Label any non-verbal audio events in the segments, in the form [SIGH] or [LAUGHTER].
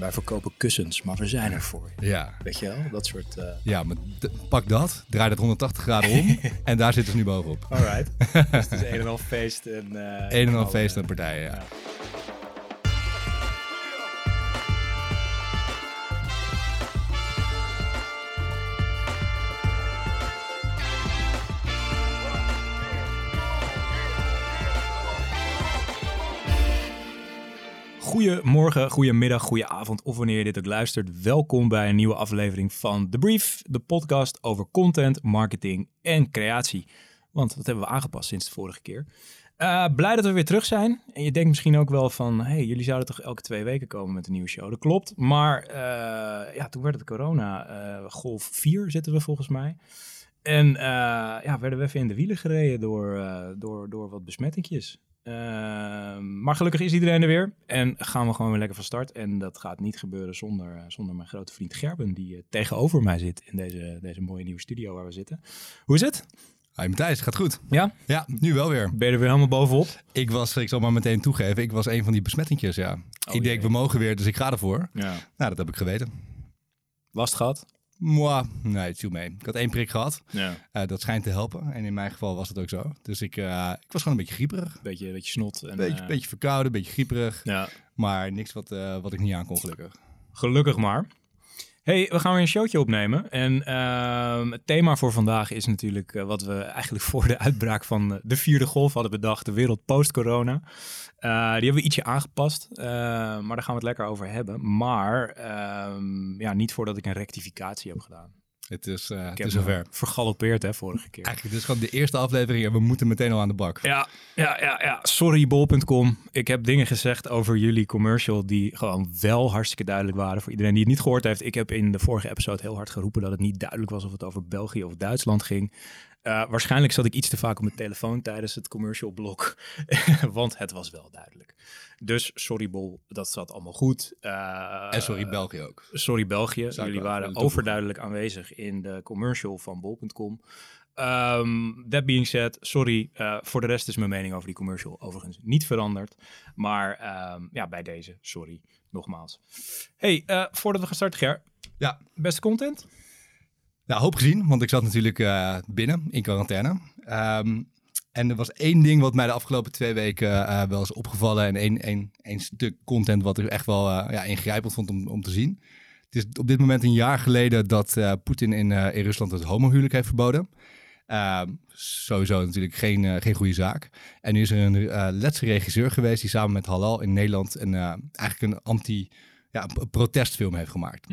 wij verkopen kussens, maar we zijn er voor je. Ja, Weet je wel, dat soort... eh ja maar pak dat, draai dat 180 graden om [LAUGHS] en daar zitten ze nu bovenop. Alright. [LAUGHS] dus het is een en al feest en... eh, Een en al al, feest eh, en partijen, ja. ja. Goedemorgen, goedemiddag, goedenavond of wanneer je dit ook luistert. Welkom bij een nieuwe aflevering van The Brief, de podcast over content, marketing en creatie. Want dat hebben we aangepast sinds de vorige keer. Eh, blij dat we weer terug zijn. En je denkt misschien ook wel van, hey, jullie zouden toch elke twee weken komen met een nieuwe show. Dat klopt, maar eh, ja, toen werd het corona. eh, golf 4 zitten we volgens mij. En ja, werden we even in de wielen gereden door, door, door wat besmettingjes. Ehm, maar gelukkig is iedereen er weer. En gaan we gewoon weer lekker van start. En dat gaat niet gebeuren zonder, eh, zonder mijn grote vriend Gerben, die eh, tegenover mij zit in deze, deze mooie nieuwe studio waar we zitten. Hoe is het? Hi Matthijs, gaat goed. Ja? Ja, nu wel weer. Ben je er weer helemaal bovenop? Ik was, ik zal maar meteen toegeven, ik was een van die besmettingjes, ja. ik denk, we mogen weer, dus ik ga ervoor. Ja. Nou, dat heb ik geweten. Last gehad? Moi, nee, het viel mee. Ik had één prik gehad. Ja. Eh, dat schijnt te helpen. En in mijn geval was het ook zo. Dus ik, eh, ik was gewoon een beetje grieperig. Beetje, beetje snot. En, Beetje, eh, beetje verkouden, beetje grieperig. ja. Maar niks wat, wat ik niet aan kon, gelukkig. Gelukkig maar. Hey, we gaan weer een showtje opnemen. En ehm, het thema voor vandaag is natuurlijk eh, wat we eigenlijk [LAUGHS] voor de uitbraak van eh, de vierde golf hadden bedacht. De wereld post-corona. Eh, die hebben we ietsje aangepast, maar daar gaan we het lekker over hebben. Maar ehm, ja, niet voordat ik een rectificatie heb gedaan. Het is, eh het is zover. vergalopeerd hè, vorige keer. Eigenlijk, dit is gewoon de eerste aflevering en we moeten meteen al aan de bak. Ja, ja, ja, ja. Sorry, bol.com. Ik heb dingen gezegd over jullie commercial die gewoon wel hartstikke duidelijk waren. Voor iedereen die het niet gehoord heeft. Ik heb in de vorige episode heel hard geroepen dat het niet duidelijk was of het over België of Duitsland ging. Eh, waarschijnlijk zat ik iets te vaak op mijn telefoon tijdens het commercial blok. [LAUGHS] Want het was wel duidelijk. Dus sorry Bol, dat zat allemaal goed. Eh, En sorry, België ook. Sorry België, Zou jullie waren overduidelijk aanwezig in de commercial van bol.com. Ehm that being said, sorry, eh, voor de rest is mijn mening over die commercial overigens niet veranderd. Maar ehm, ja, bij deze, sorry, nogmaals. hey, eh, voordat we gaan starten, Ger, Ja, beste content? Nou, hoop gezien, want ik zat natuurlijk binnen in quarantaine. Ehm, en er was één ding wat mij de afgelopen twee weken eh, wel is opgevallen. En één, één, één stuk content wat ik echt wel eh, ja, ingrijpend vond om, om te zien. Het is op dit moment een jaar geleden dat eh, Poetin in, eh, in Rusland het homohuwelijk heeft verboden. Ehm, sowieso natuurlijk geen, eh, geen goede zaak. En nu is er een eh letse regisseur geweest die samen met Halal in Nederland een, eh, eigenlijk een anti, ja, een protestfilm heeft gemaakt.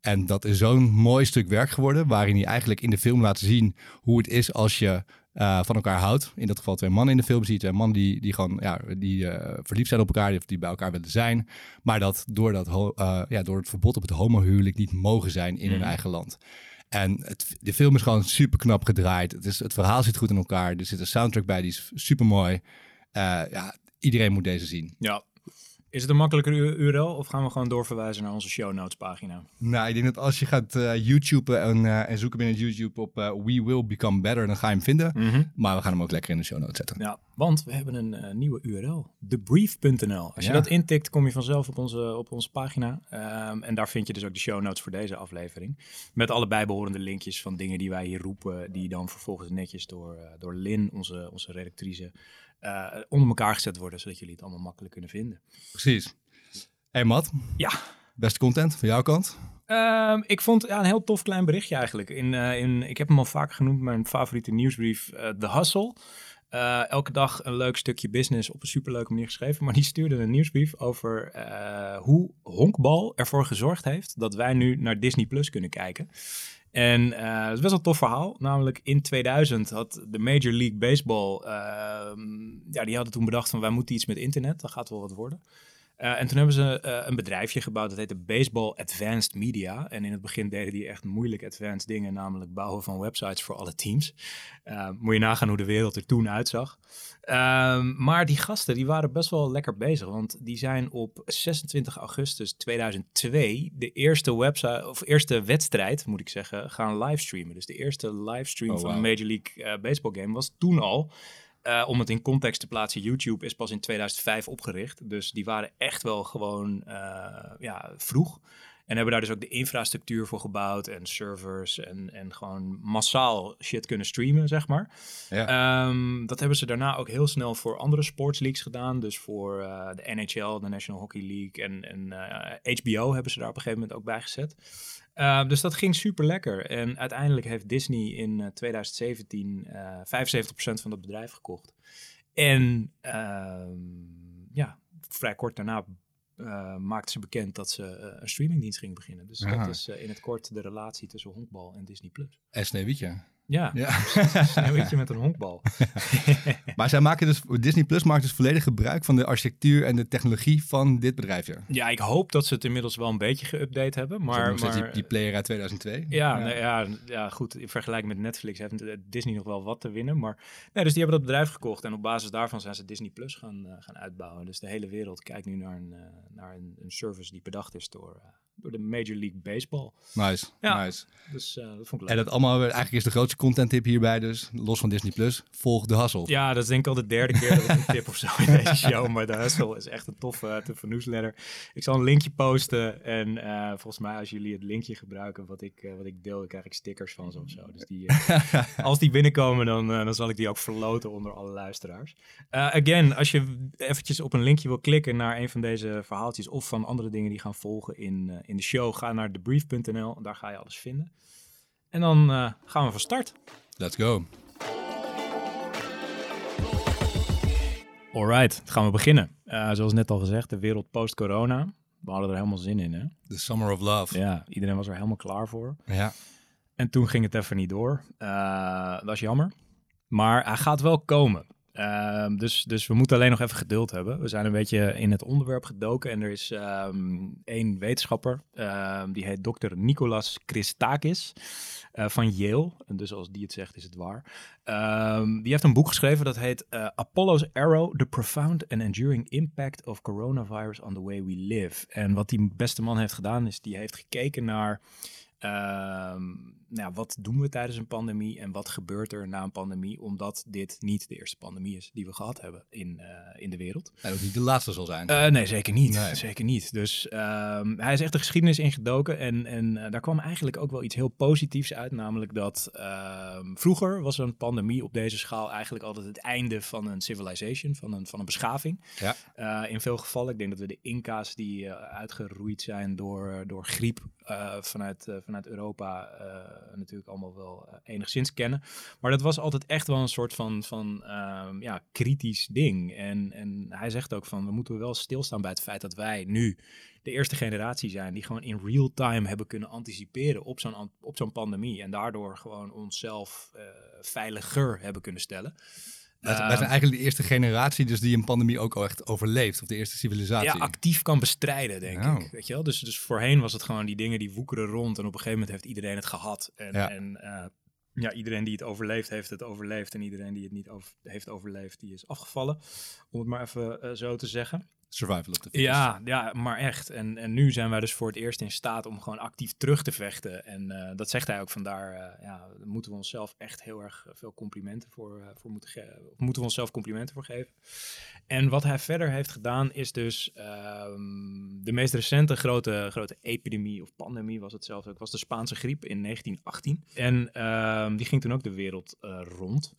En dat is zo'n mooi stuk werk geworden, waarin hij eigenlijk in de film laat zien hoe het is als je eh, van elkaar houdt. In dat geval twee mannen in de film ziet, twee mannen die, die gewoon ja, die, eh, verliefd zijn op elkaar, die, die bij elkaar willen zijn. Maar dat door, dat eh, ja, door het verbod op het homohuwelijk niet mogen zijn in hun Mhm. eigen land. En het, de film is gewoon super knap gedraaid. Het, is, het verhaal zit goed in elkaar. Er zit een soundtrack bij, die is super mooi. ja, iedereen moet deze zien. Ja. Is het een makkelijker URL of gaan we gewoon doorverwijzen naar onze show notes pagina? Nou, ik denk dat als je gaat YouTube en, en zoeken binnen YouTube op eh, We Will Become Better, dan ga je hem vinden. Maar we gaan hem ook lekker in de show notes zetten. Ja, want we hebben een nieuwe URL. Thebrief.nl. Als je dat intikt, kom je vanzelf op onze, op onze pagina. Ehm, en daar vind je dus ook de show notes voor deze aflevering. Met alle bijbehorende linkjes van dingen die wij hier roepen. Die dan vervolgens netjes door, door Lin, onze, onze redactrice, eh, onder elkaar gezet worden. Zodat jullie het allemaal makkelijk kunnen vinden. Precies. Hey Matt, Ja, beste content van jouw kant? Ehm, ik vond ja, een heel tof klein berichtje eigenlijk. In, eh, in, ik heb hem al vaker genoemd, mijn favoriete nieuwsbrief, eh The Hustle. Eh, elke dag een leuk stukje business op een superleuke manier geschreven. Maar die stuurde een nieuwsbrief over eh, hoe honkbal ervoor gezorgd heeft dat wij nu naar Disney Plus kunnen kijken. En eh, het is best wel een tof verhaal. Namelijk in 2000 had de Major League Baseball, ehm, ja, die hadden toen bedacht van wij moeten iets met internet. Dat gaat wel wat worden. Eh, en toen hebben ze eh, een bedrijfje gebouwd, dat heette Baseball Advanced Media. En in het begin deden die echt moeilijk advanced dingen, namelijk bouwen van websites voor alle teams. Eh, moet je nagaan hoe de wereld er toen uitzag. Ehm, maar die gasten die waren best wel lekker bezig, want die zijn op 26 augustus 2002 de eerste website of eerste wedstrijd, moet ik zeggen, gaan livestreamen. Dus de eerste livestream Oh, van een. Major League Baseball game was toen al. Eh, om het in context te plaatsen, YouTube is pas in 2005 opgericht. Dus die waren echt wel gewoon uh, ja, vroeg. En hebben daar dus ook de infrastructuur voor gebouwd en servers en, en gewoon massaal shit kunnen streamen, zeg maar. Ja. Um, dat hebben ze daarna ook heel snel voor andere sportsleagues gedaan. Dus voor uh, de NHL, de National Hockey League en, en HBO hebben ze daar op een gegeven moment ook bij gezet. Uh, dus dat ging super lekker. En uiteindelijk heeft Disney in 2017 75% van dat bedrijf gekocht. En ja, vrij kort daarna uh, maakte ze bekend dat ze een streamingdienst ging beginnen. Dus dat is in het kort de relatie tussen honkbal en Disney+. Plus. En Sneeuwwitje. Ja, ja. [LAUGHS] Sneeuwwitje met een honkbal. [LAUGHS] maar zij maken dus, Disney Plus maakt dus volledig gebruik van de architectuur en de technologie van dit bedrijfje. Ja, ik hoop dat ze het inmiddels wel een beetje geüpdate hebben. Maar, maar die, die, player uit 2002. Ja, ja. Ja, ja, goed. In vergelijking met Netflix heeft Disney nog wel wat te winnen. Maar nee, dus die hebben dat bedrijf gekocht. En op basis daarvan zijn ze Disney Plus gaan, uh, gaan uitbouwen. Dus de hele wereld kijkt nu naar een, uh, naar een, een, service die bedacht is door... Uh, door de Major League Baseball. Nice, ja, nice. Dus uh, dat vond ik leuk. En dat allemaal, eigenlijk is de grootste content tip hierbij dus, los van Disney+, Plus, volg de Hustle. Ja, dat is denk ik al de derde keer dat ik een tip of zo in deze show, maar de Hustle is echt een toffe, toffe newsletter. Ik zal een linkje posten en uh, volgens mij als jullie het linkje gebruiken wat ik, uh, wat ik deel, dan krijg ik stickers van ze of zo. Dus die, [LAUGHS] als die binnenkomen, dan, dan zal ik die ook verloten onder alle luisteraars. again, als je eventjes op een linkje wil klikken naar een van deze verhaaltjes of van andere dingen die gaan volgen in in de show, ga naar debrief.nl. Daar ga je alles vinden. En dan uh, gaan we van start. Let's go. Alright, gaan we beginnen. Uh, zoals net al gezegd, de wereld post-corona. We hadden er helemaal zin in, hè? The Summer of Love. Ja, iedereen was er helemaal klaar voor. Ja. En toen ging het even niet door. Uh, dat is jammer. Maar hij gaat wel komen. Uh, dus, dus we moeten alleen nog even geduld hebben. We zijn een beetje in het onderwerp gedoken en er is um, één wetenschapper, um, die heet dokter Nicolas Christakis uh, van Yale. Dus als die het zegt, is het waar. Die heeft een boek geschreven dat heet uh, Apollo's Arrow, The Profound and Enduring Impact of Coronavirus on the Way We Live. En wat die beste man heeft gedaan, is die heeft gekeken naar nou, wat doen we tijdens een pandemie en wat gebeurt er na een pandemie, omdat dit niet de eerste pandemie is die we gehad hebben in, uh, in de wereld. En ook niet de laatste zal zijn. Uh, nee, zeker niet. Nee. Zeker niet. Dus um, hij is echt de geschiedenis ingedoken en, en uh, daar kwam eigenlijk ook wel iets heel positiefs uit, namelijk dat um, vroeger was een pandemie op deze schaal eigenlijk altijd het einde van een civilization, van een, van een beschaving. Ja. in veel gevallen, ik denk dat we de Inca's die uitgeroeid zijn door, door griep vanuit, vanuit Europa natuurlijk allemaal wel uh, enigszins kennen. Maar dat was altijd echt wel een soort van, van um, ja, kritisch ding. En, en hij zegt ook van, we moeten wel stilstaan bij het feit dat wij nu de eerste generatie zijn die gewoon in real time hebben kunnen anticiperen op zo'n op zo'n pandemie. En daardoor gewoon onszelf uh, veiliger hebben kunnen stellen. Wij, wij zijn eigenlijk de eerste generatie dus die een pandemie ook al echt overleeft. Of de eerste civilisatie. Ja, actief kan bestrijden, denk ik. Weet je wel? Dus, dus voorheen was het gewoon die dingen die woekeren rond. En op een gegeven moment heeft iedereen het gehad. En, ja. en uh, ja, iedereen die het overleeft, heeft het overleefd. En iedereen die het niet over, heeft overleefd, die is afgevallen. Om het maar even uh, zo te zeggen. Survival of the fittest. Ja, ja, maar echt. En, en nu zijn wij dus voor het eerst in staat om gewoon actief terug te vechten. En uh, dat zegt hij ook vandaar. Uh, ja, moeten we onszelf echt heel erg veel complimenten voor, uh, voor moeten geven. Moeten we onszelf complimenten voor geven. En wat hij verder heeft gedaan is dus um, de meest recente grote, grote epidemie of pandemie was het zelfs ook. Was de Spaanse griep in 1918. En um, die ging toen ook de wereld rond.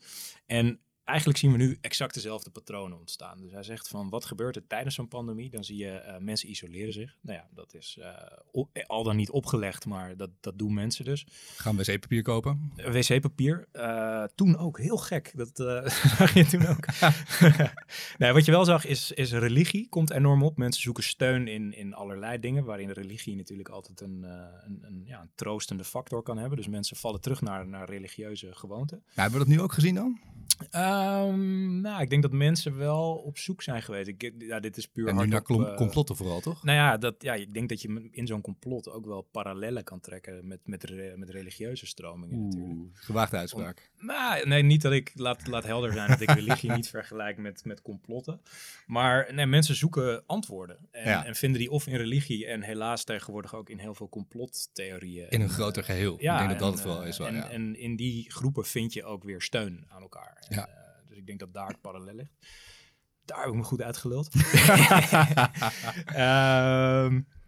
En eigenlijk zien we nu exact dezelfde patronen ontstaan. Dus hij zegt van wat gebeurt er tijdens zo'n pandemie? Dan zie je uh, mensen isoleren zich. Nou ja, dat is uh, al dan niet opgelegd, maar dat, dat doen mensen dus. Gaan wc-papier kopen? Wc-papier. Uh, toen ook, heel gek. Dat [LAUGHS] zag je toen ook. [LAUGHS] nee, wat je wel zag is, is religie komt enorm op. Mensen zoeken steun in, in allerlei dingen, waarin religie natuurlijk altijd een, een, een, ja, een troostende factor kan hebben. Dus mensen vallen terug naar, naar religieuze gewoonten. Ja, hebben we dat nu ook gezien dan? Um, nou, ik denk dat mensen wel op zoek zijn geweest. Ik, ja, dit is puur en nu naar op, uh, complotten vooral, toch? Nou ja, dat, ja, ik denk dat je in zo'n complot ook wel parallellen kan trekken met, met, re, met religieuze stromingen Oeh, natuurlijk. Gewaagde uitspraak. Om, nou, nee, niet dat ik, laat, laat helder zijn dat ik [LAUGHS] religie niet vergelijk met, met complotten. Maar nee, mensen zoeken antwoorden. En, ja. en, vinden die of in religie en helaas tegenwoordig ook in heel veel complottheorieën. In een groter geheel. Ja, ik denk dat en, dat het wel is. Wel, en, ja. en in die groepen vind je ook weer steun aan elkaar. Ja. En, uh, Dus ik denk dat daar het parallel ligt. Daar heb ik me goed uitgeluld. [LAUGHS] [LAUGHS]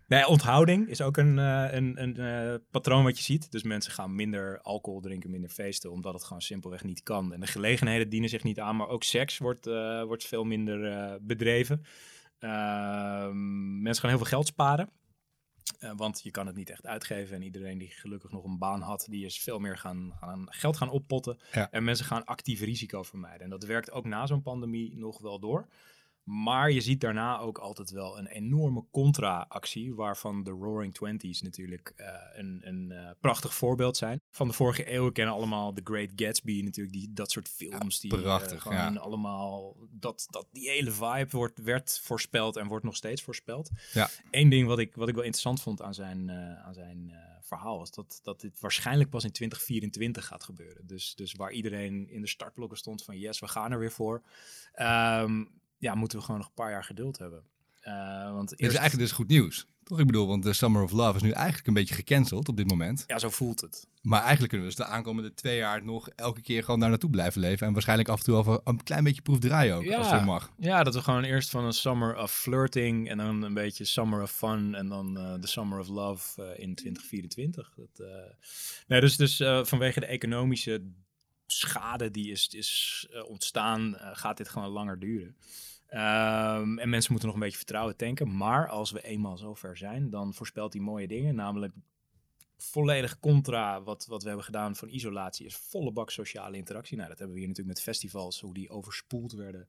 Nee, onthouding is ook een, eh, een, een eh, patroon wat je ziet. Dus mensen gaan minder alcohol drinken, minder feesten, omdat het gewoon simpelweg niet kan. En de gelegenheden dienen zich niet aan, maar ook seks wordt, eh, wordt veel minder eh, bedreven. Ehm, mensen gaan heel veel geld sparen. Eh, want je kan het niet echt uitgeven. En iedereen die gelukkig nog een baan had, die is veel meer gaan, gaan geld gaan oppotten. Ja. En mensen gaan actief risico vermijden. En dat werkt ook na zo'n pandemie nog wel door. Maar je ziet daarna ook altijd wel een enorme contra-actie, waarvan de Roaring Twenties natuurlijk eh, een, een eh, prachtig voorbeeld zijn. Van de vorige eeuw kennen allemaal The Great Gatsby natuurlijk, die, dat soort films. die, eh, prachtig, ja. allemaal, dat, dat die hele vibe wordt, werd voorspeld en wordt nog steeds voorspeld. Ja. Eén ding wat ik, wat ik wel interessant vond aan zijn, aan zijn verhaal was dat, dat dit waarschijnlijk pas in 2024 gaat gebeuren. Dus, dus waar iedereen in de startblokken stond van yes, we gaan er weer voor. Ehm, ja, moeten we gewoon nog een paar jaar geduld hebben. Eh, want Dit is eerst, eigenlijk dus goed nieuws. Toch? Ik bedoel, want de Summer of Love is nu eigenlijk een beetje gecanceld op dit moment. ja, zo voelt het. Maar eigenlijk kunnen we dus de aankomende twee jaar nog elke keer gewoon daar naartoe blijven leven. En waarschijnlijk af en toe al een klein beetje proefdraaien ook, Ja. als dat mag. Ja, dat we gewoon eerst van een summer of flirting en dan een beetje summer of fun en dan eh, de summer of love eh, in 2024. Dat, eh, nee, dus dus eh, vanwege de economische schade die is, is eh, ontstaan, eh, gaat dit gewoon langer duren. Ehm, en mensen moeten nog een beetje vertrouwen tanken. Maar als we eenmaal zover zijn, dan voorspelt hij mooie dingen. Namelijk volledig contra wat, wat we hebben gedaan van isolatie is volle bak sociale interactie. Nou, dat hebben we hier natuurlijk met festivals, hoe die overspoeld werden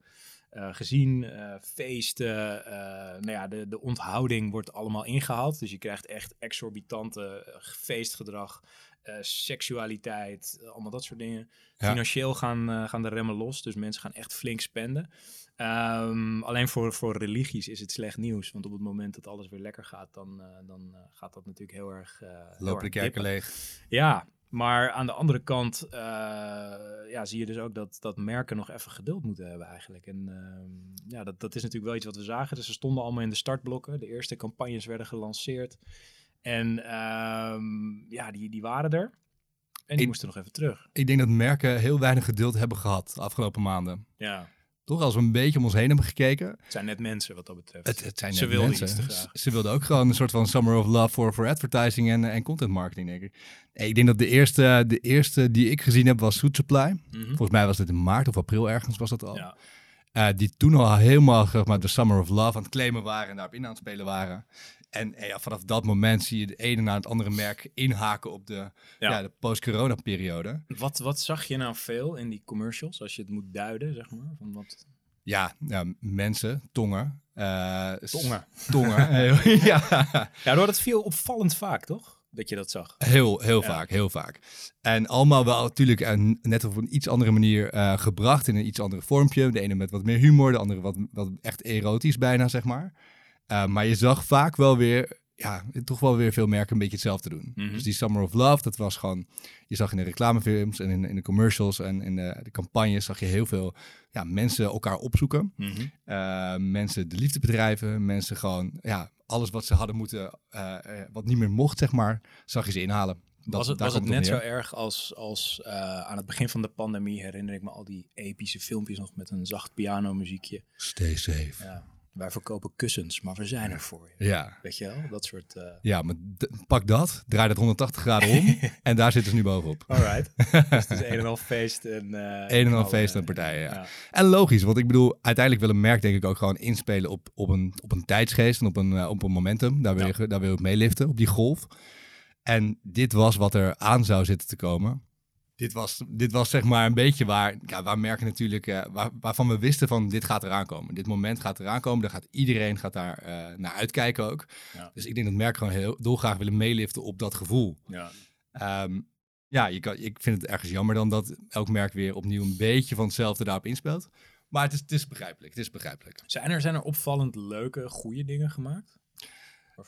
eh, gezien. feesten, eh, nou ja, de, de onthouding wordt allemaal ingehaald. Dus je krijgt echt exorbitante feestgedrag, eh, seksualiteit, eh, allemaal dat soort dingen. Ja. Financieel gaan, eh, gaan de remmen los, dus mensen gaan echt flink spenden. Ehm, alleen voor, voor religies is het slecht nieuws. Want op het moment dat alles weer lekker gaat, dan, dan gaat dat natuurlijk heel erg. Lopen de kerken leeg. Ja, maar aan de andere kant ja, zie je dus ook dat, dat merken nog even geduld moeten hebben eigenlijk. En ehm, ja, dat, dat is natuurlijk wel iets wat we zagen. Dus ze stonden allemaal in de startblokken. De eerste campagnes werden gelanceerd. En ehm, ja, die, die waren er. En die Ik- moesten nog even terug. Ik denk dat merken heel weinig geduld hebben gehad de afgelopen maanden. Ja, Toch, als we een beetje om ons heen hebben gekeken. het zijn net mensen wat dat betreft. Het, het zijn Ze wilden mensen. iets te graag. Ze wilden ook gewoon een soort van summer of love voor, voor advertising en, en content marketing, denk ik. Ik denk dat de eerste, de eerste die ik gezien heb was Food Supply. Mhm. Volgens mij was het in maart of april ergens was dat al. Ja. Eh, die toen al helemaal zeg maar, de Summer of Love aan het claimen waren en daarop in aan het spelen waren. En ja, vanaf dat moment zie je de ene na het andere merk inhaken op de, ja. de post-corona periode. Wat, wat zag je nou veel in die commercials, als je het moet duiden, zeg maar? Van wat... Ja, ja mensen, tongen. eh, Tongen. Tongen. [LAUGHS] [LAUGHS] Ja, Ja, door dat viel opvallend vaak, toch? Dat je dat zag. heel, heel Ja. vaak, heel vaak. En allemaal wel natuurlijk eh, net op een iets andere manier eh, gebracht in een iets andere vormpje. De ene met wat meer humor, de andere wat, wat echt erotisch bijna, zeg maar. Eh, maar je zag vaak wel weer, ja, toch wel weer veel merken een beetje hetzelfde doen. Mhm. Dus die Summer of Love, dat was gewoon, je zag in de reclamefilms en in, in de commercials en in de, de campagnes, zag je heel veel ja, mensen elkaar opzoeken. Eh, mensen de liefde bedrijven, mensen gewoon, ja, alles wat ze hadden moeten, eh, wat niet meer mocht, zeg maar, zag je ze inhalen. Dat, was het, was het net zo erg als, als aan het begin van de pandemie herinner ik me al die epische filmpjes nog met een zacht pianomuziekje. Stay safe. Ja, wij verkopen kussens, maar we zijn er voor je. Ja, Weet je wel? Dat soort... eh ja maar pak dat, draai dat 180 graden om [LAUGHS] en daar zitten ze nu bovenop. Alright. [LAUGHS] dus het is een en al feest en... eh, Een en al knallen. feest en partijen, ja. Ja. En logisch, want ik bedoel, uiteindelijk wil een merk denk ik ook gewoon inspelen op, op, een, op een tijdsgeest en op een, eh, op een momentum. Daar wil, je, daar wil je op meeliften, op die golf. En dit was wat er aan zou zitten te komen. Dit was, dit was zeg maar een beetje waar, ja, waar merken natuurlijk, eh, waar, waarvan we wisten van dit gaat eraan komen. Dit moment gaat eraan komen, daar gaat iedereen gaat daar eh, naar uitkijken ook. Ja. Dus ik denk dat merken gewoon heel dolgraag willen meeliften op dat gevoel. Ja. Ehm, ja, je kan, ik vind het ergens jammer dan dat elk merk weer opnieuw een beetje van hetzelfde daarop inspeelt. Maar het is, het is begrijpelijk. Het is begrijpelijk. Zijn, er, zijn er opvallend leuke, goede dingen gemaakt?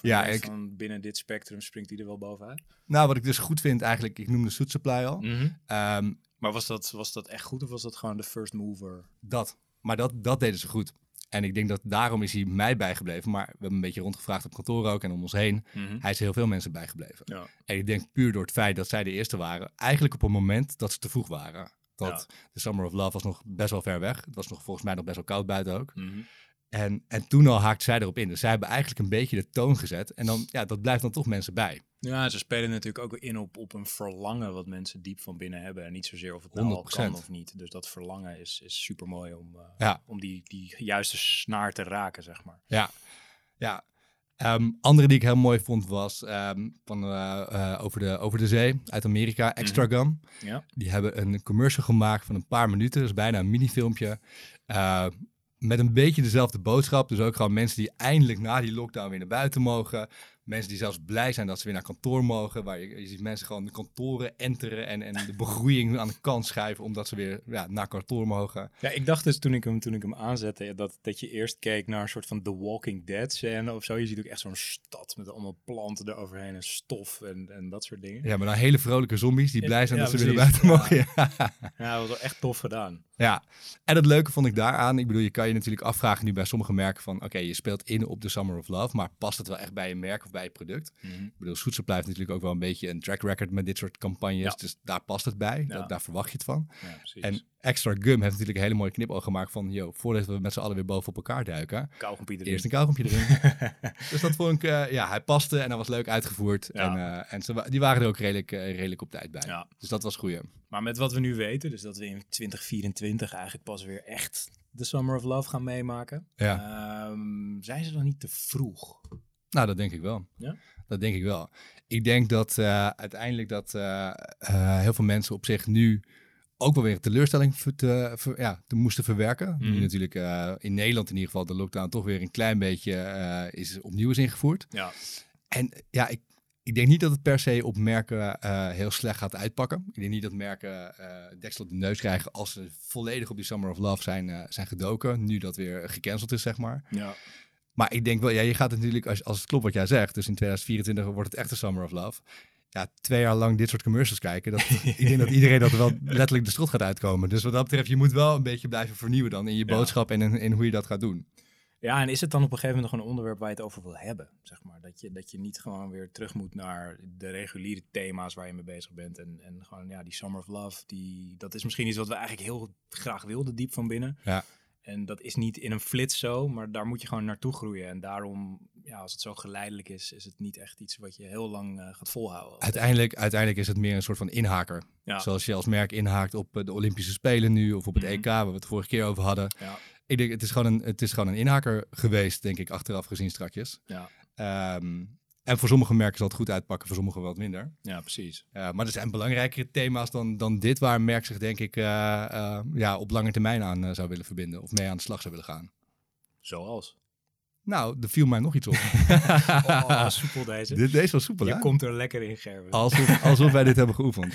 Ja, ik- van binnen dit spectrum springt die er wel bovenuit? Nou, wat ik dus goed vind eigenlijk, ik noemde Soet Supply al. Mhm. Ehm, Maar was dat, was dat echt goed of was dat gewoon de first mover? dat. Maar dat, dat deden ze goed. En ik denk dat daarom is hij mij bijgebleven. Maar we hebben een beetje rondgevraagd op kantoor ook en om ons heen. Hij is heel veel mensen bijgebleven. Ja. En ik denk puur door het feit dat zij de eerste waren, eigenlijk op een moment dat ze te vroeg waren. Dat de Summer of Love was nog best wel ver weg. Het was nog volgens mij nog best wel koud buiten ook. Mhm. En, en toen al haakte zij erop in. Dus zij hebben eigenlijk een beetje de toon gezet. En dan, ja, dat blijft dan toch mensen bij. Ja, ze spelen natuurlijk ook in op, op een verlangen wat mensen diep van binnen hebben. En niet zozeer of het nou al 100%. kan of niet. Dus dat verlangen is, is super mooi om, eh, Ja. om die, die juiste snaar te raken, zeg maar. Ja, ja. Ehm, andere die ik heel mooi vond was ehm, van, eh, eh, over, de, over de zee uit Amerika, Extra Gum. Ja. Die hebben een commercial gemaakt van een paar minuten, dus bijna een minifilmpje. eh, met een beetje dezelfde boodschap. Dus ook gewoon mensen die eindelijk na die lockdown weer naar buiten mogen. Mensen die zelfs blij zijn dat ze weer naar kantoor mogen. Waar je, je ziet mensen gewoon de kantoren enteren en, en de begroeiing aan de kant schuiven. Omdat ze weer ja, naar kantoor mogen. Ja, ik dacht dus toen ik hem, toen ik hem aanzette, dat, dat je eerst keek naar een soort van The Walking Dead scène of zo. Je ziet ook echt zo'n stad met allemaal planten eroverheen en stof en, en dat soort dingen. Ja, maar dan hele vrolijke zombies die blij zijn ja, dat ze weer naar buiten mogen. Ja. Ja, dat was wel echt tof gedaan. Ja, en het leuke vond ik daaraan, ik bedoel, je kan je natuurlijk afvragen nu bij sommige merken van, oké, je speelt in op de Summer of Love, maar past het wel echt bij je merk of bij product? Ik bedoel, Supply heeft natuurlijk ook wel een beetje een track record met dit soort campagnes, Ja. dus daar past het bij, Ja. daar, daar verwacht je het van. Ja. En Extra Gum heeft natuurlijk een hele mooie knipoog gemaakt van, yo, voordat we met z'n allen weer bovenop elkaar duiken, erin. eerst een kauwgompje erin. [LAUGHS] dus dat vond ik, eh, ja, hij paste en dat was leuk uitgevoerd en, eh, en ze, die waren er ook redelijk, eh, redelijk op tijd bij. Dus dat was goed. Maar met wat we nu weten, dus dat we in 2024 eigenlijk pas weer echt de Summer of Love gaan meemaken. Ja. Ehm, zijn ze dan niet te vroeg? Nou, dat denk ik wel. Ja? Dat denk ik wel. Ik denk dat eh, uiteindelijk dat eh, eh, heel veel mensen op zich nu ook wel weer een teleurstelling te, ver- ja, te moesten verwerken. Nu Mhm. natuurlijk in Nederland in ieder geval de lockdown toch weer een klein beetje is opnieuw is ingevoerd. Ja. En ja, ik, ik denk niet dat het per se op merken heel slecht gaat uitpakken. Ik denk niet dat merken deksel op de neus krijgen als ze volledig op die Summer of Love zijn, zijn gedoken. Nu dat weer gecanceld is, zeg maar. ja. Maar ik denk wel, ja, je gaat natuurlijk, als, als het klopt wat jij zegt, dus in 2024 wordt het echt de Summer of Love. Ja, twee jaar lang dit soort commercials kijken. Dat, [LAUGHS] ik denk dat iedereen dat wel letterlijk de strot gaat uitkomen. Dus wat dat betreft, je moet wel een beetje blijven vernieuwen dan in je Ja. boodschap en in, in hoe je dat gaat doen. Ja, en is het dan op een gegeven moment nog een onderwerp waar je het over wil hebben? Zeg maar? dat, je, dat je niet gewoon weer terug moet naar de reguliere thema's waar je mee bezig bent. En, en gewoon, ja, die Summer of Love, die, dat is misschien iets wat we eigenlijk heel graag wilden, diep van binnen. Ja. En dat is niet in een flits zo, maar daar moet je gewoon naartoe groeien. En daarom, ja, als het zo geleidelijk is, is het niet echt iets wat je heel lang eh, gaat volhouden. Uiteindelijk, uiteindelijk is het meer een soort van inhaker. Ja. Zoals je als merk inhaakt op eh, de Olympische Spelen nu of op het Mhm. EK, waar we het vorige keer over hadden. Ja, Ik denk, het is gewoon een, het is gewoon een inhaker geweest, denk ik, achteraf gezien strakjes. ja, Ehm, en voor sommige merken zal het goed uitpakken, voor sommige wat minder. ja, precies. Maar er zijn belangrijkere thema's dan, dan dit, waar een merk zich denk ik eh, eh, ja, op lange termijn aan eh, zou willen verbinden of mee aan de slag zou willen gaan. Zoals. Nou, er viel mij nog iets op. [LAUGHS] Oh, [LAUGHS] soepel deze. Dit, deze was soepel, Je hè? komt er lekker in, Gerben. Alsof, alsof wij dit hebben geoefend.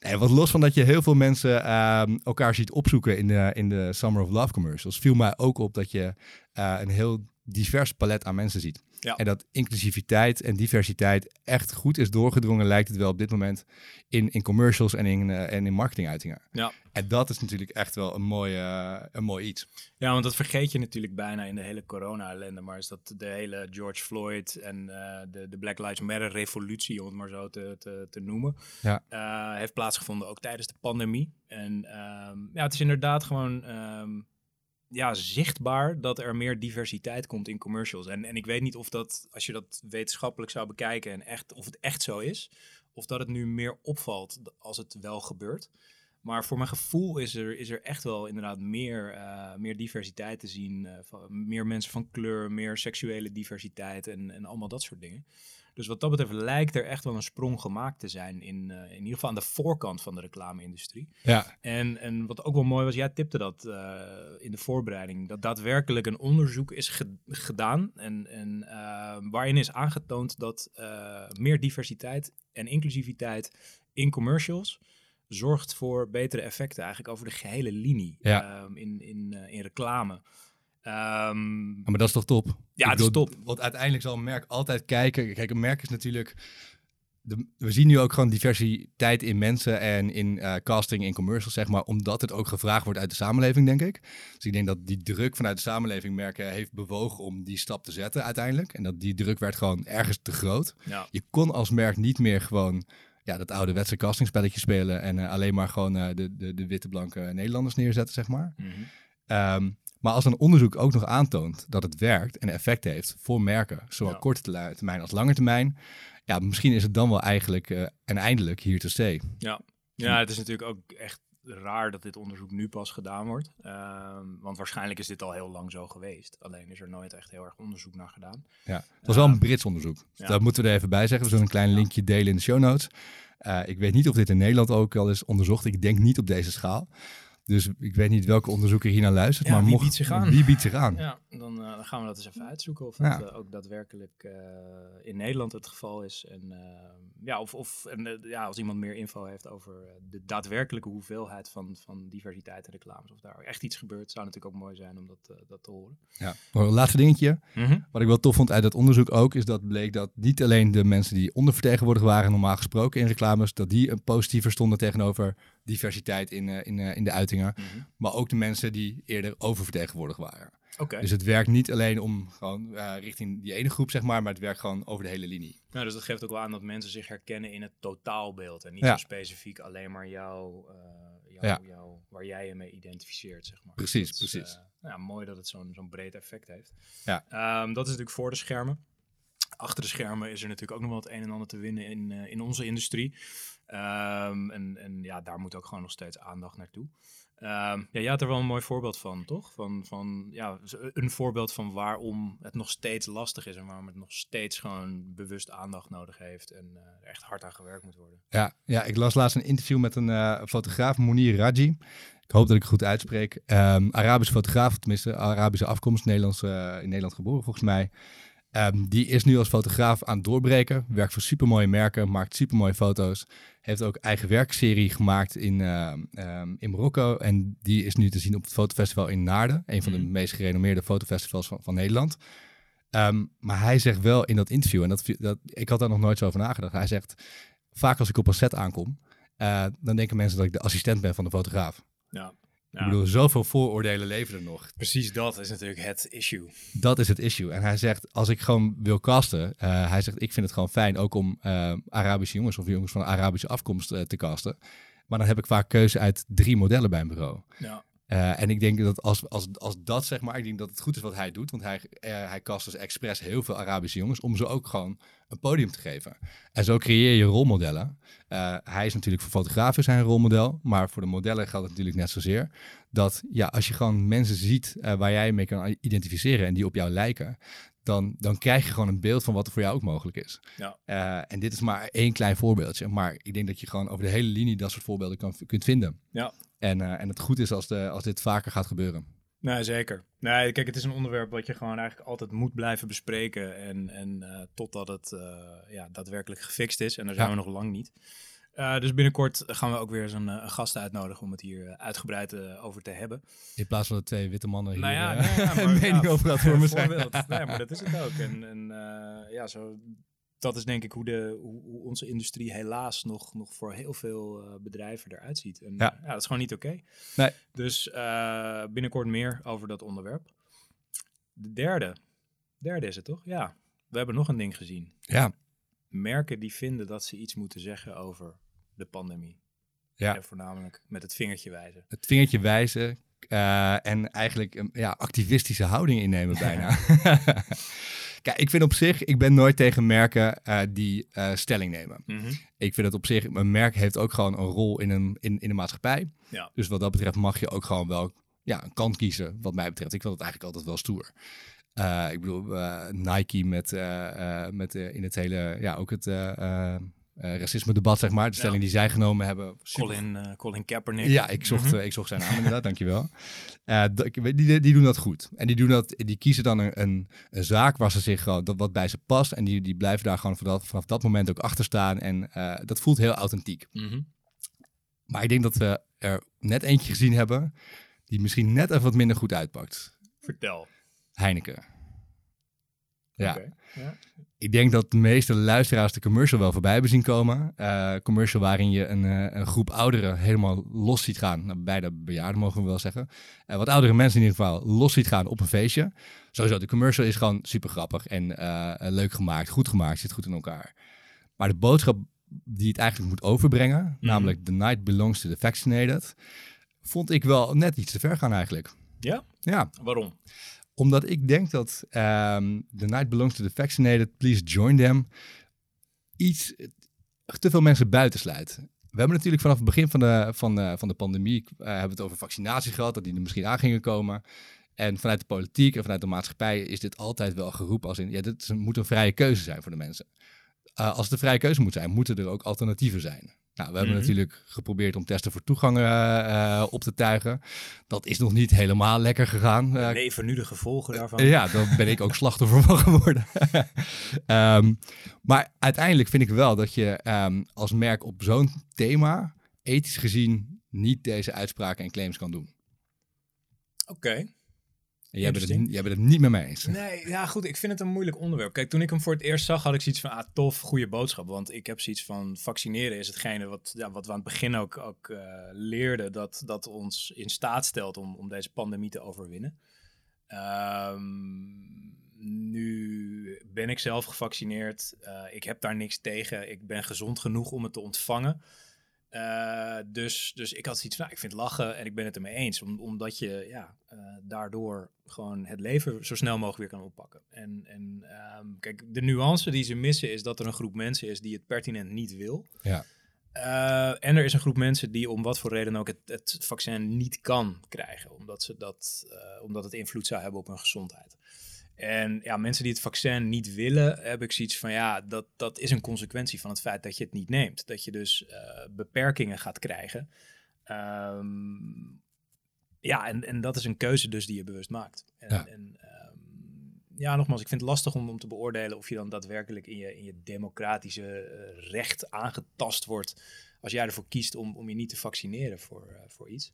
Nee, wat los van dat je heel veel mensen ehm, elkaar ziet opzoeken in de, in de Summer of Love commercials, viel mij ook op dat je een heel divers palet aan mensen ziet. Ja. En dat inclusiviteit en diversiteit echt goed is doorgedrongen, lijkt het wel op dit moment, in, in commercials en in, eh, en in marketinguitingen. Ja. En dat is natuurlijk echt wel een mooi, eh, een mooi iets. Ja, want dat vergeet je natuurlijk bijna in de hele corona-ellende. Maar is dat de hele George Floyd en eh, de, de Black Lives Matter-revolutie, om het maar zo te, te, te noemen, Ja. heeft plaatsgevonden ook tijdens de pandemie. En ehm, ja, het is inderdaad gewoon ehm, ja, zichtbaar dat er meer diversiteit komt in commercials. En, en ik weet niet of dat, als je dat wetenschappelijk zou bekijken en echt, of het echt zo is, of dat het nu meer opvalt als het wel gebeurt. Maar voor mijn gevoel is er, is er echt wel inderdaad meer, eh, meer diversiteit te zien. eh, van, meer mensen van kleur, meer seksuele diversiteit en, en allemaal dat soort dingen. Dus wat dat betreft lijkt er echt wel een sprong gemaakt te zijn in, eh, in ieder geval aan de voorkant van de reclame-industrie. Ja, En, en wat ook wel mooi was, jij tipte dat eh, in de voorbereiding, dat daadwerkelijk een onderzoek is ge- gedaan en, en eh, waarin is aangetoond dat meer diversiteit en inclusiviteit in commercials zorgt voor betere effecten eigenlijk over de gehele linie Ja. ehm, in, in, in reclame. Ehm, maar dat is toch top? Ja, Ik het is top. Want uiteindelijk zal een merk altijd kijken. Kijk, een merk is natuurlijk. De, we zien nu ook gewoon diversiteit in mensen en in eh, casting, in commercials, zeg maar, omdat het ook gevraagd wordt uit de samenleving, denk ik. Dus ik denk dat die druk vanuit de samenleving merken heeft bewogen om die stap te zetten uiteindelijk. En dat die druk werd gewoon ergens te groot. ja. Je kon als merk niet meer gewoon ja, dat ouderwetse castingspelletje spelen en eh, alleen maar gewoon eh, de, de, de witte blanke Nederlanders neerzetten, zeg maar. Mhm. Ehm, maar als een onderzoek ook nog aantoont dat het werkt en effect heeft voor merken, zowel Ja. korte termijn als lange termijn, ja, misschien is het dan wel eigenlijk en eindelijk hier te stay. Ja, het is natuurlijk ook echt raar dat dit onderzoek nu pas gedaan wordt. Ehm, want waarschijnlijk is dit al heel lang zo geweest. Alleen is er nooit echt heel erg onderzoek naar gedaan. Ja, het was wel een Brits onderzoek. Ja. Dat moeten we er even bij zeggen. We zullen een klein linkje delen in de show notes. Eh, ik weet niet of dit in Nederland ook al is onderzocht. Ik denk niet op deze schaal. Dus ik weet niet welke onderzoeker hier naar luistert. Ja, maar wie mocht, biedt zich aan? Wie biedt zich aan? Ja, dan, eh, dan gaan we dat eens even uitzoeken of Ja. dat eh, ook daadwerkelijk eh, in Nederland het geval is. En eh, ja, of, of en, eh, ja, als iemand meer info heeft over eh, de daadwerkelijke hoeveelheid van, van diversiteit en reclames, of daar echt iets gebeurt, zou natuurlijk ook mooi zijn om dat, eh, dat te horen. Ja. Oh, Laatste dingetje. Wat ik wel tof vond uit dat onderzoek ook, is dat bleek dat niet alleen de mensen die ondervertegenwoordigd waren, normaal gesproken in reclames, dat die een positiever stonden tegenover diversiteit in, in, in de uitingen. Mhm. Maar ook de mensen die eerder oververtegenwoordigd waren. Oké, Dus het werkt niet alleen om gewoon eh, richting die ene groep, zeg maar, maar het werkt gewoon over de hele linie. nou, dus dat geeft ook wel aan dat mensen zich herkennen in het totaalbeeld en niet Ja. zo specifiek alleen maar jou, eh, jou, Ja. jou, waar jij je mee identificeert, zeg maar. Precies, Dat is, precies. eh, ja, mooi dat het zo'n zo'n breed effect heeft. Ja. Ehm, dat is natuurlijk voor de schermen. Achter de schermen is er natuurlijk ook nog wel het een en ander te winnen in, eh, in onze industrie. Ehm, en, en ja, daar moet ook gewoon nog steeds aandacht naartoe. Ehm, ja, jij had er wel een mooi voorbeeld van, toch? Van, van ja, een voorbeeld van waarom het nog steeds lastig is en waarom het nog steeds gewoon bewust aandacht nodig heeft en eh, er echt hard aan gewerkt moet worden. Ja, ja, ik las laatst een interview met een eh, fotograaf, Monir Raji. Ik hoop dat ik het goed uitspreek. Ehm Arabische fotograaf, tenminste Arabische afkomst, Nederlands, eh, in Nederland geboren volgens mij. Ehm, die is nu als fotograaf aan het doorbreken. Werkt voor supermooie merken, maakt supermooie foto's. Heeft ook eigen werkserie gemaakt in, ehm, ehm, in Marokko. En die is nu te zien op het fotofestival in Naarden. Een van de Mhm. meest gerenommeerde fotofestivals van, van Nederland. Maar hij zegt wel in dat interview, en dat, dat, ik had daar nog nooit zo over nagedacht. Hij zegt, vaak als ik op een set aankom, eh, dan denken mensen dat ik de assistent ben van de fotograaf. Ja. Ik bedoel, zoveel vooroordelen leven er nog. precies dat is natuurlijk het issue. Dat is het issue. En hij zegt, als ik gewoon wil casten, eh, hij zegt, ik vind het gewoon fijn ook om eh, Arabische jongens of jongens van Arabische afkomst eh, te casten. Maar dan heb ik vaak keuze uit drie modellen bij een bureau. Ja. Eh, en ik denk dat als, als, als dat zeg maar, ik denk dat het goed is wat hij doet. Want hij, eh, hij cast dus expres heel veel Arabische jongens om ze ook gewoon een podium te geven. En zo creëer je rolmodellen. Eh, hij is natuurlijk voor fotografen zijn rolmodel. Maar voor de modellen geldt het natuurlijk net zozeer. Dat ja, als je gewoon mensen ziet waar jij mee kan identificeren en die op jou lijken. Dan, dan krijg je gewoon een beeld van wat er voor jou ook mogelijk is. Ja. En dit is maar één klein voorbeeldje. Maar ik denk dat je gewoon over de hele linie dat soort voorbeelden kan, kunt vinden. Ja. En, eh, en het goed is als, de, als dit vaker gaat gebeuren. Nee, zeker. Nee, kijk, het is een onderwerp wat je gewoon eigenlijk altijd moet blijven bespreken. En, en eh, totdat het eh, ja, daadwerkelijk gefixt is. En daar zijn Ja. we nog lang niet. Dus binnenkort gaan we ook weer eens een, een gast uitnodigen om het hier uitgebreid over te hebben. In plaats van de twee witte mannen hier Nou ja, nee, ja, [LAUGHS] maar- mening over dat voor me zijn. Nee, maar dat is het ook. En, en ja, zo, dat is denk ik hoe, de, hoe, onze industrie helaas nog, nog voor heel veel eh, bedrijven eruit ziet. En Ja. ja. ja, dat is gewoon niet oké. Nee. Dus eh, binnenkort meer over dat onderwerp. De derde. Derde is het toch? Ja. We hebben nog een ding gezien. Ja, Merken die vinden dat ze iets moeten zeggen over de pandemie. Ja. En voornamelijk met het vingertje wijzen. het vingertje wijzen eh, en eigenlijk een ja, activistische houding innemen [LAUGHS] bijna. [LAUGHS] [LAUGHS] Kijk, ik vind op zich, ik ben nooit tegen merken eh, die eh, stelling nemen. Ik vind het op zich, een merk heeft ook gewoon een rol in, een, in, in de maatschappij. Ja. Dus wat dat betreft mag je ook gewoon wel ja, een kant kiezen, wat mij betreft. Ik vind het eigenlijk altijd wel stoer. Eh, ik bedoel, Nike met, met in het hele, ja, ook het eh, racisme-debat, zeg maar. De stelling Ja. die zij genomen hebben. super Colin, eh, Colin Kaepernick. ja, ik zocht, Mhm. eh, ik zocht zijn naam inderdaad, dankjewel. Eh die, die doen dat goed. En die, doen dat, die kiezen dan een, een, een zaak waar ze zich gewoon, dat wat bij ze past. En die, die blijven daar gewoon vanaf, vanaf dat moment ook achter staan. En eh, dat voelt heel authentiek. Mhm. Maar ik denk dat we er net eentje gezien hebben die misschien net even wat minder goed uitpakt. Vertel. Heineken. Ja, ja. Ik denk dat de meeste luisteraars de commercial wel voorbij hebben zien komen. Eh, commercial waarin je een, eh, een groep ouderen helemaal los ziet gaan. Nou, beide bejaarden mogen we wel zeggen. Eh, wat oudere mensen in ieder geval los ziet gaan op een feestje. Sowieso, de commercial is gewoon super grappig en leuk gemaakt, goed gemaakt, zit goed in elkaar. Maar de boodschap die het eigenlijk moet overbrengen, Mhm. namelijk The Night Belongs to the Vaccinated, vond ik wel net iets te ver gaan eigenlijk. Ja? Ja, Waarom? Omdat ik denk dat ehm The Night Belongs to the Vaccinated, Please Join Them, iets te veel mensen buitensluit. We hebben natuurlijk vanaf het begin van de, van van de pandemie eh, hebben we het over vaccinatie gehad, dat die er misschien aan gingen komen. En vanuit de politiek en vanuit de maatschappij is dit altijd wel geroepen als in, ja, dit moet een vrije keuze zijn voor de mensen. Eh, als het een vrije keuze moet zijn, moeten er ook alternatieven zijn. Nou, we hebben Mhm. natuurlijk geprobeerd om testen voor toegang eh, eh, op te tuigen. Dat is nog niet helemaal lekker gegaan. Eh, Leven nu de gevolgen daarvan. ja, daar ben ik ook slachtoffer van geworden. [LAUGHS] Ehm, maar uiteindelijk vind ik wel dat je ehm, als merk op zo'n thema ethisch gezien niet deze uitspraken en claims kan doen. Oké. En jij bent, het, Interesting. jij bent het niet met mij eens. Nee, ja goed, ik vind het een moeilijk onderwerp. Kijk, toen ik hem voor het eerst zag, had ik zoiets van, ah tof, goede boodschap. Want ik heb zoiets van, vaccineren is hetgene wat, ja, wat we aan het begin ook, ook eh, leerden, dat, dat ons in staat stelt om, om deze pandemie te overwinnen. Ehm, nu ben ik zelf gevaccineerd. Eh, ik heb daar niks tegen. Ik ben gezond genoeg om het te ontvangen. Eh, dus, dus ik had zoiets van, nou, ik vind het lachen en ik ben het ermee eens. Om, omdat je ja, eh, daardoor gewoon het leven zo snel mogelijk weer kan oppakken. En, en ehm, kijk, de nuance die ze missen is dat er een groep mensen is die het pertinent niet wil. Ja. Eh, en er is een groep mensen die om wat voor reden ook het, het vaccin niet kan krijgen. Omdat, ze dat, omdat het invloed zou hebben op hun gezondheid. En ja, mensen die het vaccin niet willen, heb ik zoiets van ja, dat, dat is een consequentie van het feit dat je het niet neemt. Dat je dus eh, beperkingen gaat krijgen. Ehm, ja, en, en dat is een keuze dus die je bewust maakt. En, Ja. en ehm, ja, nogmaals, ik vind het lastig om, om te beoordelen of je dan daadwerkelijk in je, in je democratische eh, recht aangetast wordt als jij ervoor kiest om, om je niet te vaccineren voor, eh, voor iets.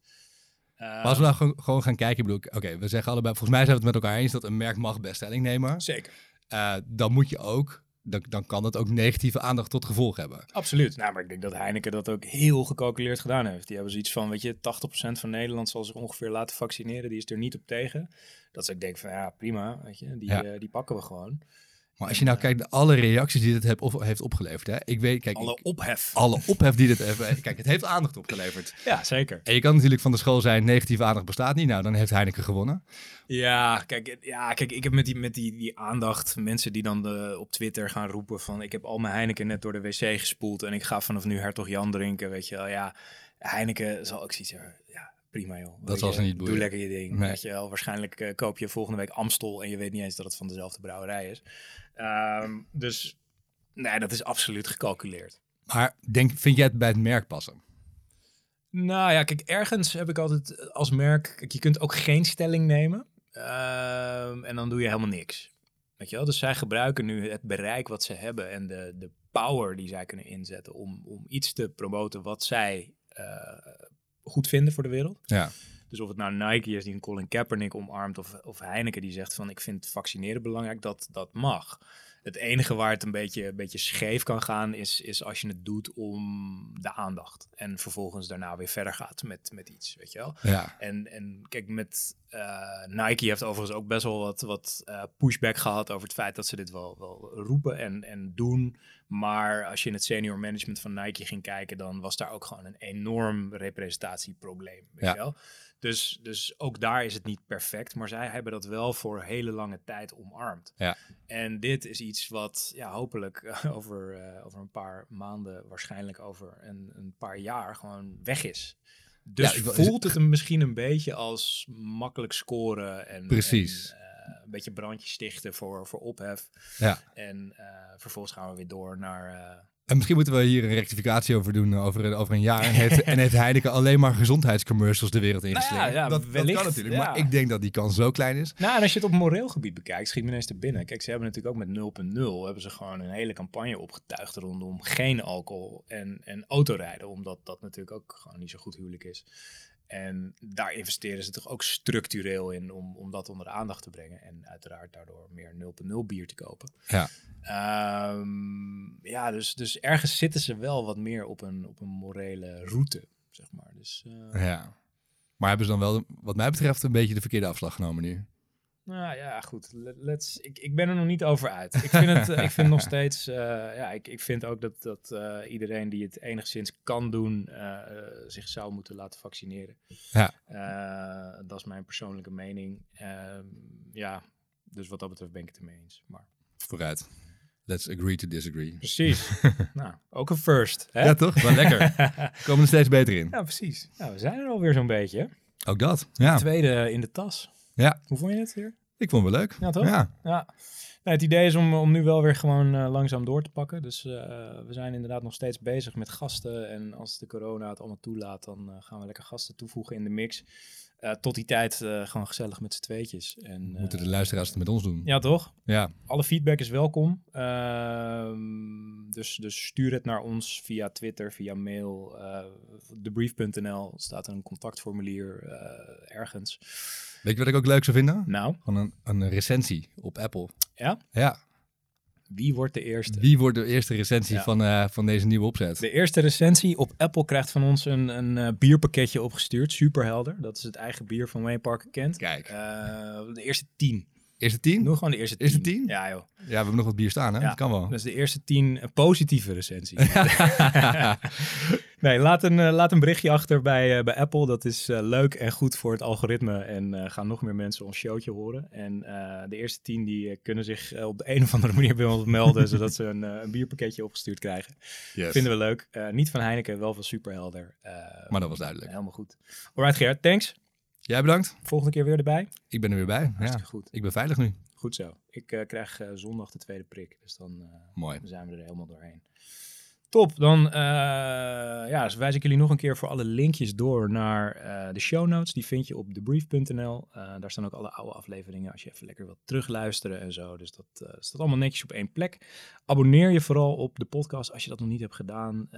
Maar als we nou gewoon, gewoon gaan kijken, ik bedoel, oké, we zeggen allebei, volgens mij zijn we het met elkaar eens dat een merk mag best stelling nemen. Zeker. Eh, dan moet je ook, dan, dan kan het ook negatieve aandacht tot gevolg hebben. Absoluut. Nou, maar ik denk dat Heineken dat ook heel gecalculeerd gedaan heeft. Die hebben zoiets van, weet je, 80% van Nederland zal zich ongeveer laten vaccineren. Die is er niet op tegen. Dat ze ik denk van, ja, prima, weet je, die, Ja. eh, die pakken we gewoon. Maar als je nou kijkt naar alle reacties die dit heb, of, heeft opgeleverd, hè? ik weet, kijk, Alle ik- ophef. alle ophef die dit heeft, kijk, het heeft aandacht opgeleverd. [LAUGHS] Ja, zeker. En je kan natuurlijk van de school zijn, negatieve aandacht bestaat niet. Nou, dan heeft Heineken gewonnen. Ja, kijk, ja, kijk ik heb met die, met die, die aandacht mensen die dan de, op Twitter gaan roepen van... ik heb al mijn Heineken net door de wc gespoeld en ik ga vanaf nu Hertog Jan drinken, weet je wel. Ja, Heineken zal ook zoiets hebben. Prima joh. Weet je, ze niet Doe boeien. lekker je ding, Nee. weet je wel. Waarschijnlijk eh, koop je volgende week Amstel en je weet niet eens dat het van dezelfde brouwerij is. Ehm, dus nee, dat is absoluut gecalculeerd. Maar denk, vind jij het bij het merk passen? Nou ja, kijk, ergens heb ik altijd als merk, kijk, je kunt ook geen stelling nemen ehm, en dan doe je helemaal niks. Weet je wel? Dus zij gebruiken nu het bereik wat ze hebben en de, de power die zij kunnen inzetten om, om iets te promoten wat zij eh, goed vinden voor de wereld. Ja. Dus of het nou Nike is die een Colin Kaepernick omarmt of, of Heineken die zegt van ik vind vaccineren belangrijk, dat, dat mag. Het enige waar het een beetje, een beetje scheef kan gaan is, is als je het doet om de aandacht. En vervolgens daarna weer verder gaat met, met iets, weet je wel. Ja. En, en kijk, met eh, Nike heeft overigens ook best wel wat, wat eh, pushback gehad over het feit dat ze dit wel, wel roepen en, en doen. Maar als je in het senior management van Nike ging kijken, dan was daar ook gewoon een enorm representatieprobleem. Weet Ja. je wel? Dus, dus ook daar is het niet perfect, maar zij hebben dat wel voor hele lange tijd omarmd. Ja. En dit is iets wat ja, hopelijk [LAUGHS] eh, over, eh, over een paar maanden, waarschijnlijk over een, een paar jaar, gewoon weg is. Dus Ja, voelt het hem misschien een beetje als makkelijk scoren en, Precies. en, eh, een beetje brandjes stichten voor, voor ophef. Ja. En vervolgens gaan we weer door naar... En misschien moeten we hier een rectificatie over doen eh, over, over een jaar. En heeft, en heeft Heineken alleen maar gezondheidscommercials de wereld ingeslingerd. Nou ja, ja, dat, dat wellicht, kan natuurlijk. ja. Maar ik denk dat die kans zo klein is. Nou, en als je het op moreel gebied bekijkt, schiet me ineens te binnen. Kijk, ze hebben natuurlijk ook met 0.0 hebben ze gewoon een hele campagne opgetuigd rondom geen alcohol en, en autorijden. Omdat dat natuurlijk ook gewoon niet zo goed huwelijk is. En daar investeren ze toch ook structureel in om, om dat onder de aandacht te brengen. En uiteraard daardoor meer 0.0 bier te kopen. Ja. Ehm, ja, dus, dus ergens zitten ze wel wat meer op een, op een morele route, zeg maar. Dus, eh, Ja. Maar hebben ze dan wel, wat mij betreft, een beetje de verkeerde afslag genomen nu? Nou ja, goed. Let's, ik, ik ben er nog niet over uit. Ik vind het, ik vind nog [LAUGHS] steeds. Uh, ja, ik, ik vind ook dat, dat uh, iedereen die het enigszins kan doen, uh, zich zou moeten laten vaccineren. Ja. dat is mijn persoonlijke mening. Ehm, ja, dus wat dat betreft ben ik het ermee eens. Maar... Vooruit. Let's agree to disagree. Precies. [LAUGHS] nou, ook een first. Hè? Ja, toch? Lekker. [LAUGHS] We komen er steeds beter in. Ja, precies. Nou, we zijn er alweer zo'n beetje. Ook dat, ja. Tweede in de tas. Ja. Hoe vond je het hier? Ik vond het wel leuk. Ja, toch? Ja. ja. Nou, het idee is om, om nu wel weer gewoon uh, langzaam door te pakken. Dus uh, we zijn inderdaad nog steeds bezig met gasten. En als de corona het allemaal toelaat, dan uh, gaan we lekker gasten toevoegen in de mix. tot die tijd gewoon gezellig met z'n tweetjes. En, Moeten de luisteraars het met ons doen? Ja, toch? Ja. Alle feedback is welkom. Ehm, dus, dus stuur het naar ons via Twitter, via mail. debrief.nl staat een contactformulier ergens. Weet je wat ik ook leuk zou vinden? Nou? Van een, een recensie op Apple. Ja? Ja. Wie wordt de eerste? Wie wordt de eerste recensie ja. van, uh, van deze nieuwe opzet? De eerste recensie op Apple krijgt van ons een, een uh, bierpakketje opgestuurd. Superhelder. Dat is het eigen bier van Wayne Parker Kent. Kijk. Uh, de eerste tien. Eerste tien? Doe gewoon de eerste tien. Eerste tien? Ja, joh. Ja, we hebben nog wat bier staan, hè? Ja, dat kan wel. Dus de eerste tien positieve recensies. [LAUGHS] [LAUGHS] nee, laat een, uh, laat een berichtje achter bij, uh, bij Apple. Dat is uh, leuk en goed voor het algoritme. En gaan nog meer mensen ons showtje horen. En de eerste tien die kunnen zich op de een of andere manier bij ons melden. [LAUGHS] zodat ze een, een bierpakketje opgestuurd krijgen. Yes. Vinden we leuk. niet van Heineken, wel van Superhelder. maar dat was duidelijk. Helemaal goed. Alright Gerard, thanks. Jij bedankt. Volgende keer weer erbij. Ik ben er weer bij. Hartstikke ja. goed. Ik ben veilig nu. Goed zo. Ik uh, krijg uh, zondag de tweede prik. Dus dan uh, Mooi. zijn we er helemaal doorheen. Top. Dan ja, dus wijs ik jullie nog een keer voor alle linkjes door naar de show notes. Die vind je op debrief.nl. daar staan ook alle oude afleveringen als je even lekker wilt terugluisteren en zo. Dus dat staat allemaal netjes op één plek. Abonneer je vooral op de podcast als je dat nog niet hebt gedaan.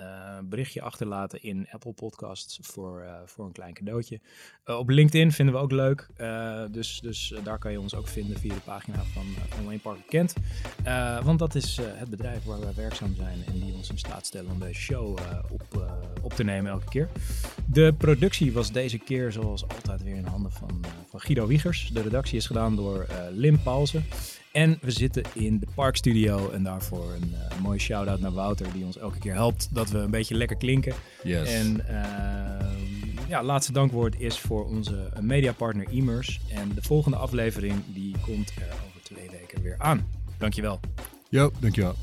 berichtje achterlaten in Apple Podcasts voor, voor een klein cadeautje. op LinkedIn vinden we ook leuk. dus dus daar kan je ons ook vinden via de pagina van, van Parker Kent. want dat is het bedrijf waar wij werkzaam zijn en die ons in staat stellen om deze show uh, op, uh, op te nemen elke keer. De productie was deze keer zoals altijd weer in handen van, uh, van Guido Wiegers. De redactie is gedaan door Lim Paulsen. En we zitten in de Parkstudio en daarvoor een mooie shout-out naar Wouter die ons elke keer helpt dat we een beetje lekker klinken. Yes. En ja, laatste dankwoord is voor onze mediapartner Immers. En de volgende aflevering die komt er over twee weken weer aan. Dankjewel. Jo, dankjewel.